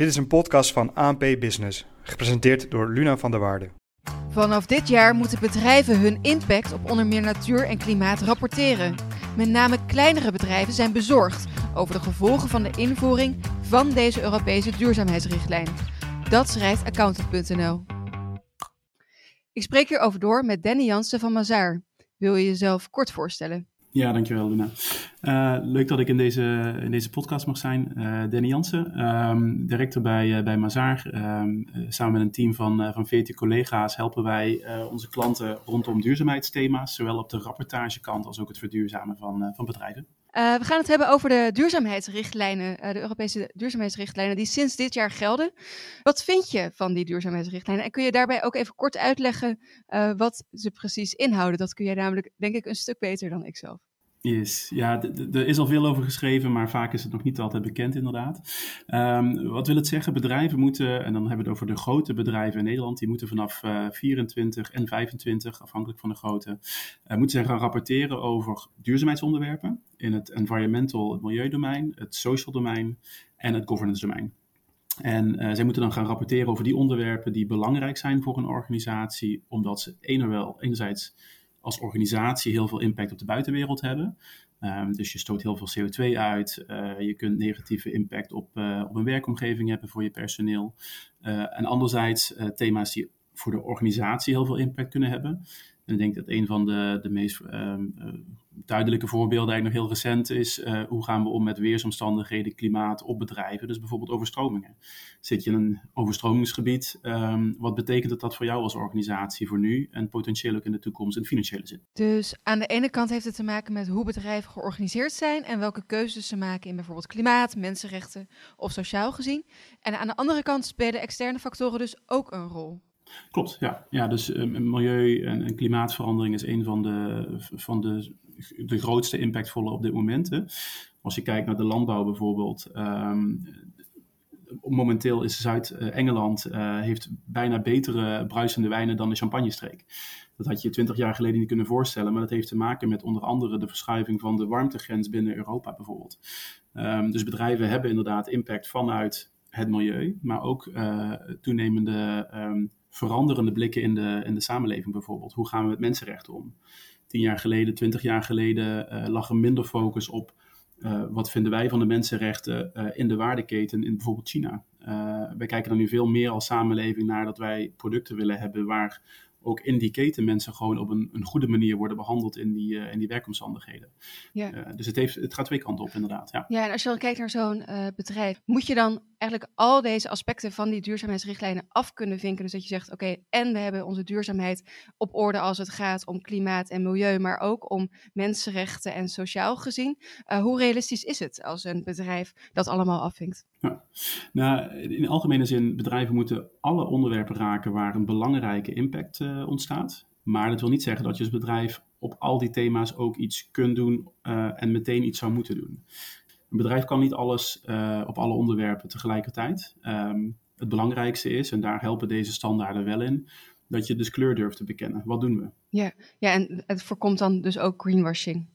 Dit is een podcast van ANP Business, gepresenteerd door Luna van der Waarde. Vanaf dit jaar moeten bedrijven hun impact op onder meer natuur en klimaat rapporteren. Met name kleinere bedrijven zijn bezorgd over de gevolgen van de invoering van deze Europese duurzaamheidsrichtlijn. Dat schrijft accountant.nl. Ik spreek hierover door met Danny Jansen van Mazaar. Wil je jezelf kort voorstellen? Ja, dankjewel Luna. Uh, leuk dat ik in deze, in deze podcast mag zijn. Uh, Danny Jansen, um, director bij, uh, bij Mazaar. Um, samen met een team van, van 14 collega's helpen wij onze klanten rondom duurzaamheidsthema's, zowel op de rapportagekant als ook het verduurzamen van, van bedrijven. We gaan het hebben over de duurzaamheidsrichtlijnen, de Europese duurzaamheidsrichtlijnen die sinds dit jaar gelden. Wat vind je van die duurzaamheidsrichtlijnen? En kun je daarbij ook even kort uitleggen wat ze precies inhouden? Dat kun jij namelijk, denk ik, een stuk beter dan ik zelf. Yes. Ja, er is al veel over geschreven, maar vaak is het nog niet altijd bekend inderdaad. Um, wat wil het zeggen? Bedrijven moeten, en dan hebben we het over de grote bedrijven in Nederland, die moeten vanaf uh, 24 en 25, afhankelijk van de grootte, uh, moeten ze gaan rapporteren over duurzaamheidsonderwerpen in het environmental, het milieudomein, het social domein en het governance domein. En uh, zij moeten dan gaan rapporteren over die onderwerpen die belangrijk zijn voor een organisatie, omdat ze enerzijds als organisatie heel veel impact op de buitenwereld hebben. Um, dus je stoot heel veel CO2 uit. Uh, je kunt negatieve impact op, uh, op een werkomgeving hebben voor je personeel. Uh, en anderzijds thema's die voor de organisatie heel veel impact kunnen hebben. En ik denk dat een van de, de meest um, duidelijke voorbeelden eigenlijk nog heel recent is uh, hoe gaan we om met weersomstandigheden, klimaat op bedrijven. Dus bijvoorbeeld overstromingen. Zit je in een overstromingsgebied, um, wat betekent dat voor jou als organisatie voor nu en potentieel ook in de toekomst in financiële zin? Dus aan de ene kant heeft het te maken met hoe bedrijven georganiseerd zijn en welke keuzes ze maken in bijvoorbeeld klimaat, mensenrechten of sociaal gezien. En aan de andere kant spelen externe factoren dus ook een rol. Klopt, ja. ja dus um, milieu en, klimaatverandering is een van de, van de, de grootste impactvolle op dit moment. Hè. Als je kijkt naar de landbouw bijvoorbeeld. Um, momenteel is Zuid-Engeland uh, heeft bijna betere bruisende wijnen dan de Champagne-streek. Dat had je twintig jaar geleden niet kunnen voorstellen, maar dat heeft te maken met onder andere de verschuiving van de warmtegrens binnen Europa bijvoorbeeld. Um, dus bedrijven hebben inderdaad impact vanuit het milieu, maar ook uh, toenemende veranderende blikken in de, in de samenleving bijvoorbeeld. Hoe gaan we met mensenrechten om? Tien jaar geleden, twintig jaar geleden uh, lag er minder focus op uh, wat vinden wij van de mensenrechten uh, in de waardeketen in bijvoorbeeld China. wij kijken er nu veel meer als samenleving naar dat wij producten willen hebben waar ook in die keten mensen gewoon op een, een goede manier worden behandeld in die, uh, in die werkomstandigheden. Ja. Uh, dus het, heeft, het gaat twee kanten op, inderdaad. Ja, ja en als je dan kijkt naar zo'n uh, bedrijf, moet je dan eigenlijk al deze aspecten van die duurzaamheidsrichtlijnen af kunnen vinken. Dus dat je zegt, oké, okay, en we hebben onze duurzaamheid op orde als het gaat om klimaat en milieu, maar ook om mensenrechten en sociaal gezien. hoe realistisch is het als een bedrijf dat allemaal afvinkt? Ja. Nou, in algemene zin, bedrijven moeten alle onderwerpen raken waar een belangrijke impact uh, ontstaat. Maar dat wil niet zeggen dat je als bedrijf op al die thema's ook iets kunt doen uh, en meteen iets zou moeten doen. Een bedrijf kan niet alles uh, op alle onderwerpen tegelijkertijd. Um, het belangrijkste is, en daar helpen deze standaarden wel in, dat je dus kleur durft te bekennen. Wat doen we? Ja, ja en het voorkomt dan dus ook greenwashing.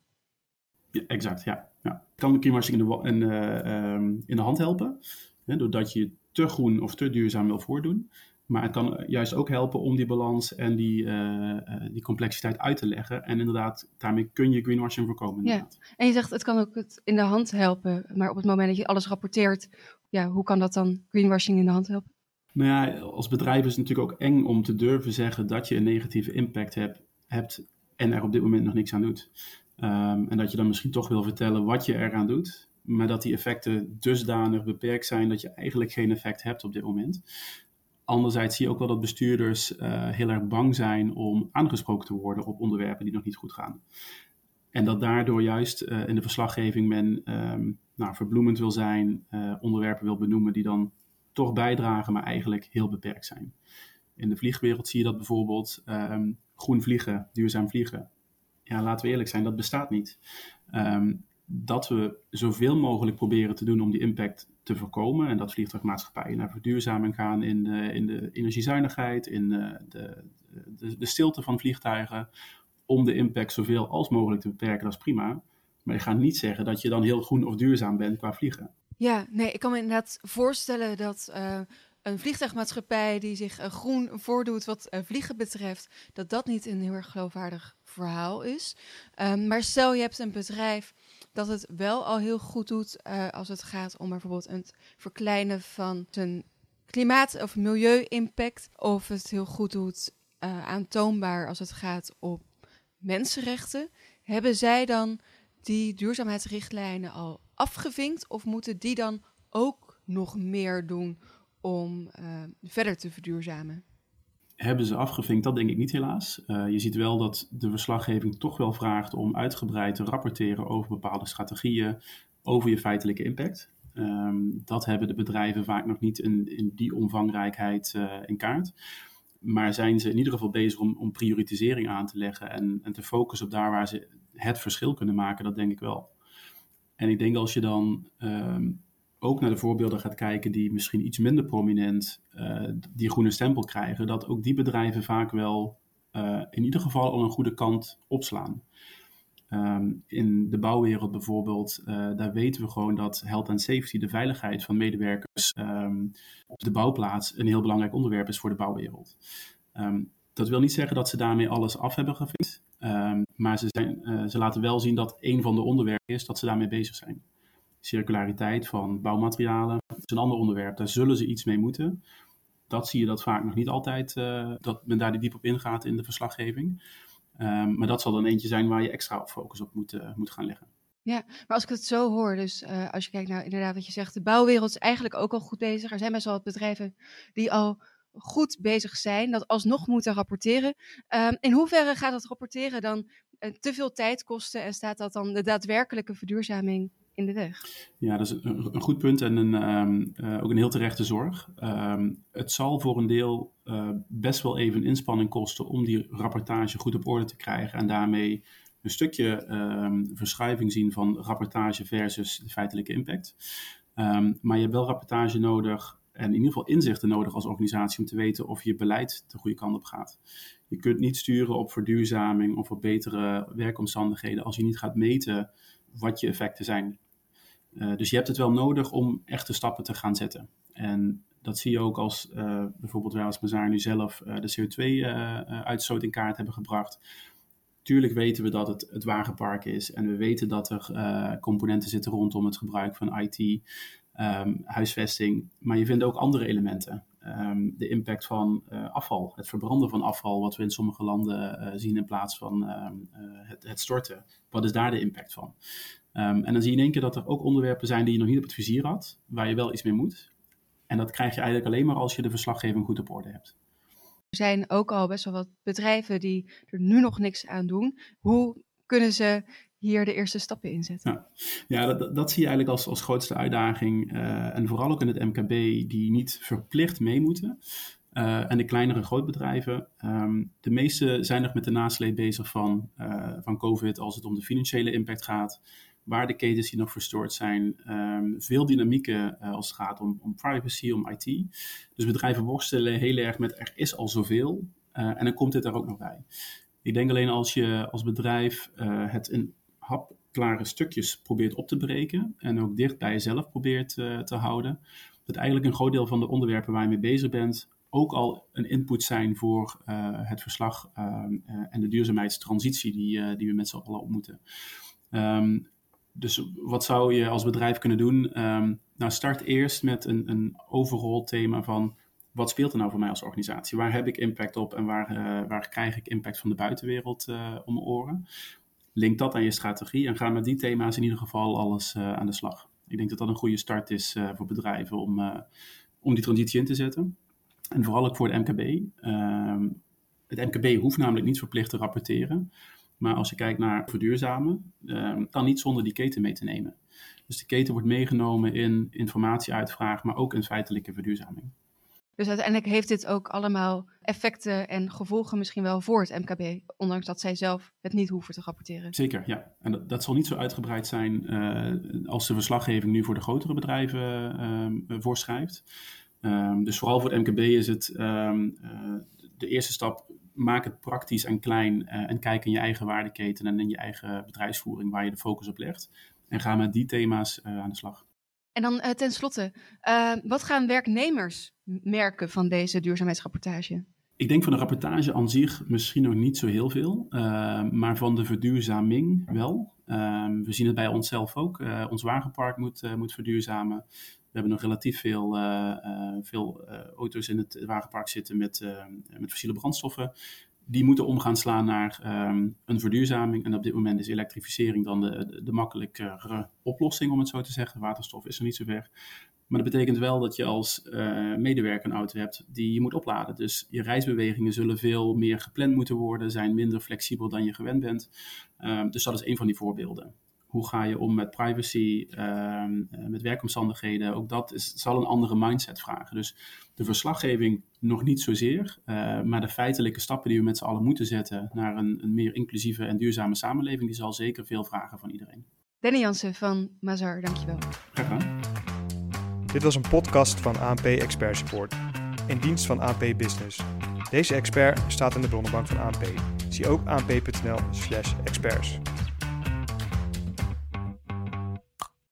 Ja, exact, ja. Ja. Kan de greenwashing in de, in, uh, um, in de hand helpen, hè, doordat je te groen of te duurzaam wil voordoen. Maar het kan juist ook helpen om die balans en die, uh, die complexiteit uit te leggen. En inderdaad, daarmee kun je greenwashing voorkomen. Inderdaad. Ja, en je zegt het kan ook het in de hand helpen. Maar op het moment dat je alles rapporteert, ja, hoe kan dat dan greenwashing in de hand helpen? Nou ja, als bedrijf is het natuurlijk ook eng om te durven zeggen dat je een negatieve impact hebt, hebt en er op dit moment nog niks aan doet. Um, en dat je dan misschien toch wil vertellen wat je eraan doet, maar dat die effecten dusdanig beperkt zijn dat je eigenlijk geen effect hebt op dit moment. Anderzijds zie je ook wel dat bestuurders uh, heel erg bang zijn om aangesproken te worden op onderwerpen die nog niet goed gaan. En dat daardoor juist uh, in de verslaggeving men um, nou, verbloemend wil zijn, uh, onderwerpen wil benoemen die dan toch bijdragen, maar eigenlijk heel beperkt zijn. In de vliegwereld zie je dat bijvoorbeeld um, groen vliegen, duurzaam vliegen. Ja, laten we eerlijk zijn, dat bestaat niet. Um, dat we zoveel mogelijk proberen te doen om die impact te voorkomen. En dat vliegtuigmaatschappijen naar verduurzaming gaan in de, in de energiezuinigheid, in de, de, de, de stilte van vliegtuigen. Om de impact zoveel als mogelijk te beperken, dat is prima. Maar je gaat niet zeggen dat je dan heel groen of duurzaam bent qua vliegen. Ja, nee, ik kan me inderdaad voorstellen dat uh, een vliegtuigmaatschappij die zich uh, groen voordoet wat uh, vliegen betreft, dat dat niet een heel erg geloofwaardig verhaal is. Um, maar stel je hebt een bedrijf dat het wel al heel goed doet als het gaat om bijvoorbeeld het verkleinen van zijn klimaat- of milieu-impact, of het heel goed doet aantoonbaar als het gaat om mensenrechten. Hebben zij dan die duurzaamheidsrichtlijnen al afgevinkt? Of moeten die dan ook nog meer doen om uh, verder te verduurzamen? Hebben ze afgevinkt? Dat denk ik niet helaas. Uh, je ziet wel dat de verslaggeving toch wel vraagt om uitgebreid te rapporteren over bepaalde strategieën, over je feitelijke impact. Um, dat hebben de bedrijven vaak nog niet in, die omvangrijkheid uh, in kaart. Maar zijn ze in ieder geval bezig om, om prioritisering aan te leggen en, en te focussen op daar waar ze het verschil kunnen maken? Dat denk ik wel. En ik denk als je dan um, ook naar de voorbeelden gaat kijken die misschien iets minder prominent uh, die groene stempel krijgen, dat ook die bedrijven vaak wel uh, in ieder geval al een goede kant opslaan. Um, in de bouwwereld bijvoorbeeld, uh, daar weten we gewoon dat health and safety, de veiligheid van medewerkers um, op de bouwplaats, een heel belangrijk onderwerp is voor de bouwwereld. Um, dat wil niet zeggen dat ze daarmee alles af hebben gevinkt. Maar ze, zijn, ze laten wel zien dat een van de onderwerpen is dat ze daarmee bezig zijn. Circulariteit van bouwmaterialen is een ander onderwerp. Daar zullen ze iets mee moeten. Dat zie je dat vaak nog niet altijd, uh, dat men daar diep op ingaat in de verslaggeving. Um, maar dat zal dan eentje zijn waar je extra focus op moet, uh, moet gaan leggen. Ja, maar als ik het zo hoor, dus uh, als je kijkt naar inderdaad wat je zegt, de bouwwereld is eigenlijk ook al goed bezig. Er zijn best wel wat bedrijven die al goed bezig zijn, dat alsnog moeten rapporteren. Um, in hoeverre gaat dat rapporteren dan te veel tijd kosten en staat dat dan de daadwerkelijke verduurzaming in de weg? Ja, dat is een, een goed punt en een, um, uh, ook een heel terechte zorg. Um, het zal voor een deel uh, best wel even inspanning kosten om die rapportage goed op orde te krijgen en daarmee een stukje um, verschuiving zien van rapportage versus feitelijke impact. Maar je hebt wel rapportage nodig en in ieder geval inzichten nodig als organisatie om te weten of je beleid de goede kant op gaat. Je kunt niet sturen op verduurzaming of op betere werkomstandigheden als je niet gaat meten wat je effecten zijn. Uh, dus je hebt het wel nodig om echte stappen te gaan zetten. En dat zie je ook als uh, bijvoorbeeld wij als Mazaar nu zelf uh, de CO2-uitstoot in kaart hebben gebracht. Tuurlijk weten we dat het het wagenpark is en we weten dat er componenten zitten rondom het gebruik van IT um, huisvesting. Maar je vindt ook andere elementen. Um, de impact van uh, afval, het verbranden van afval, wat we in sommige landen uh, zien in plaats van um, uh, het, het, storten. Wat is daar de impact van? en dan zie je in één keer dat er ook onderwerpen zijn die je nog niet op het vizier had, waar je wel iets mee moet. En dat krijg je eigenlijk alleen maar als je de verslaggeving goed op orde hebt. Er zijn ook al best wel wat bedrijven die er nu nog niks aan doen. Hoe kunnen ze hier de eerste stappen in zetten? Ja, dat, dat zie je eigenlijk als, als grootste uitdaging. Uh, en vooral ook in het MKB, die niet verplicht mee moeten. Uh, en de kleinere grootbedrijven. Um, de meeste zijn nog met de nasleep bezig van, uh, van COVID als het om de financiële impact gaat. Waar de ketens die nog verstoord zijn. Um, veel dynamieken als het gaat om, om privacy, om IT. Dus bedrijven worstelen heel erg met er is al zoveel. en dan komt dit er ook nog bij. Ik denk alleen als je als bedrijf het in hapklare stukjes probeert op te breken en ook dicht bij jezelf probeert uh, te houden, dat eigenlijk een groot deel van de onderwerpen waar je mee bezig bent ook al een input zijn voor uh, het verslag uh, en de duurzaamheidstransitie die, die we met z'n allen op moeten. Um, dus wat zou je als bedrijf kunnen doen? Um, nou, start eerst met een, een overall thema van wat speelt er nou voor mij als organisatie? Waar heb ik impact op en waar, waar krijg ik impact van de buitenwereld uh, om mijn oren? Link dat aan je strategie en ga met die thema's in ieder geval alles uh, aan de slag. Ik denk dat dat een goede start is uh, voor bedrijven om, uh, om die transitie in te zetten. En vooral ook voor het MKB. Ehm, het MKB hoeft namelijk niet verplicht te rapporteren. Maar als je kijkt naar verduurzamen, ehm, kan niet zonder die keten mee te nemen. Dus de keten wordt meegenomen in informatieuitvraag, maar ook in feitelijke verduurzaming. Dus uiteindelijk heeft dit ook allemaal effecten en gevolgen misschien wel voor het MKB, ondanks dat zij zelf het niet hoeven te rapporteren. Zeker, ja. En dat, dat zal niet zo uitgebreid zijn uh, als de verslaggeving nu voor de grotere bedrijven uh, voorschrijft. Um, dus vooral voor het MKB is het um, uh, de eerste stap, maak het praktisch en klein en kijk in je eigen waardeketen en in je eigen bedrijfsvoering waar je de focus op legt. En ga met die thema's aan de slag. En dan uh, tenslotte, uh, wat gaan werknemers merken van deze duurzaamheidsrapportage? Ik denk van de rapportage aan zich misschien nog niet zo heel veel, uh, maar van de verduurzaming wel. Ehm, we zien het bij onszelf ook. ons wagenpark moet, moet verduurzamen. We hebben nog relatief veel, veel auto's in het wagenpark zitten met, met fossiele brandstoffen die moeten omgaan slaan naar um, een verduurzaming. En op dit moment is elektrificering dan de, de, makkelijkere oplossing, om het zo te zeggen. Waterstof is er niet zo ver. Maar dat betekent wel dat je als uh, medewerker een auto hebt die je moet opladen. Dus je reisbewegingen zullen veel meer gepland moeten worden, zijn minder flexibel dan je gewend bent. Um, dus dat is een van die voorbeelden. Hoe ga je om met privacy, uh, met werkomstandigheden? Ook dat is, zal een andere mindset vragen. Dus de verslaggeving nog niet zozeer, uh, maar de feitelijke stappen die we met z'n allen moeten zetten naar een, een, meer inclusieve en duurzame samenleving, die zal zeker veel vragen van iedereen. Danny Jansen van Mazar, dankjewel. Graag gedaan. Dit was een podcast van ANP Expert Support, in dienst van ANP Business. Deze expert staat in de bronnenbank van ANP. Zie ook anp.nl/experts.